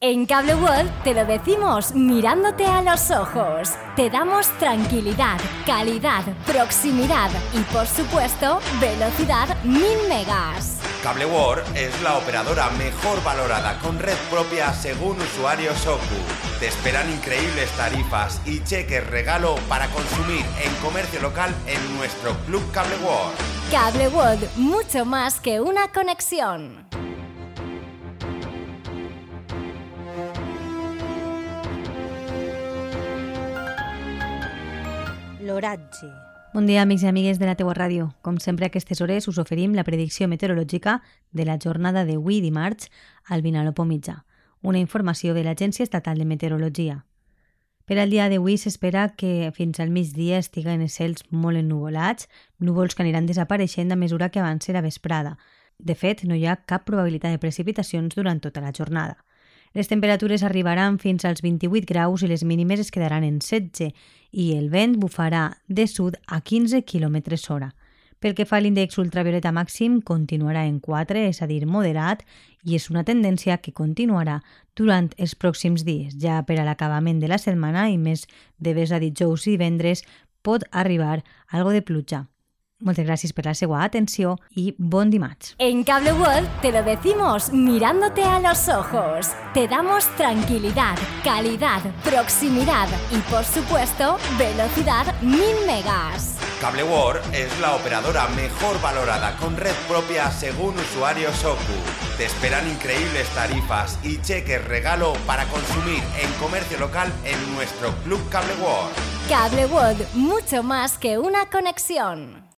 En Cable World te lo decimos mirándote a los ojos. Te damos tranquilidad, calidad, proximidad y por supuesto velocidad 1000 megas. Cable World es la operadora mejor valorada con red propia según usuarios Soku. Te esperan increíbles tarifas y cheques regalo para consumir en comercio local en nuestro Club Cable World. Cable World, mucho más que una conexión. L'oratge. Bon dia, amics i amigues de la teua ràdio. Com sempre, a aquestes hores us oferim la predicció meteorològica de la jornada d'avui dimarts al Vinalopó mitjà, una informació de l'Agència Estatal de Meteorologia. Per al dia d'avui s'espera que fins al migdia estiguen els cels molt ennuvolats, núvols que aniran desapareixent a mesura que avanci la vesprada. De fet, no hi ha cap probabilitat de precipitacions durant tota la jornada. Les temperatures arribaran fins als 28 graus i les mínimes es quedaran en 16 i el vent bufarà de sud a 15 km hora. Pel que fa a l'índex ultravioleta màxim, continuarà en 4, és a dir, moderat, i és una tendència que continuarà durant els pròxims dies. Ja per a l'acabament de la setmana i més de ves a dijous i divendres pot arribar algo de pluja. Moltes gràcies per la seva atenció i bon dimarts. En Cable World te lo decimos mirándote a los ojos. Te damos tranquilidad, calidad, proximidad y por supuesto velocidad 1000 megas. Cable World es la operadora mejor valorada con red propia según usuarios Soku. Te esperan increíbles tarifas y cheques regalo para consumir en comercio local en nuestro Club Cable World. Cable World, mucho más que una conexión.